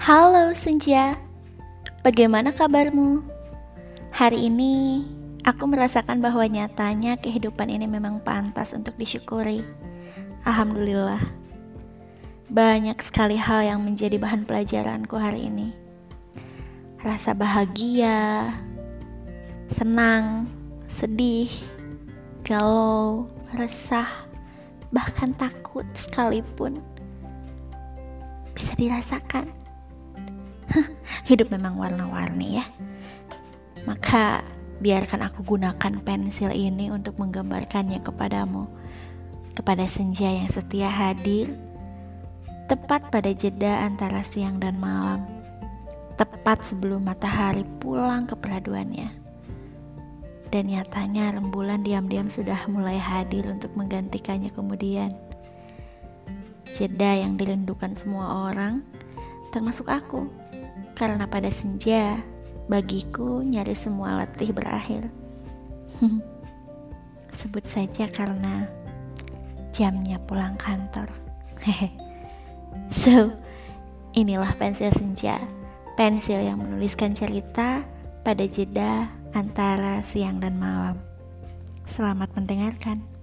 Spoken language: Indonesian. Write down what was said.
Halo Senja, bagaimana kabarmu? Hari ini aku merasakan bahwa nyatanya kehidupan ini memang pantas untuk disyukuri. Alhamdulillah, banyak sekali hal yang menjadi bahan pelajaranku hari ini. Rasa bahagia, senang, sedih, galau, resah, bahkan takut sekalipun bisa dirasakan. Hidup memang warna-warni ya. Maka biarkan aku gunakan pensil ini untuk menggambarkannya kepadamu. Kepada senja yang setia hadir, tepat pada jeda antara siang dan malam. Tepat sebelum matahari pulang ke peraduannya. Dan nyatanya rembulan diam-diam sudah mulai hadir untuk menggantikannya kemudian. Jeda yang dirindukan semua orang, termasuk aku. Karena pada senja, bagiku nyari semua letih berakhir. Sebut saja karena jamnya pulang kantor. so, inilah pensil senja. Pensil yang menuliskan cerita pada jeda antara siang dan malam. Selamat mendengarkan.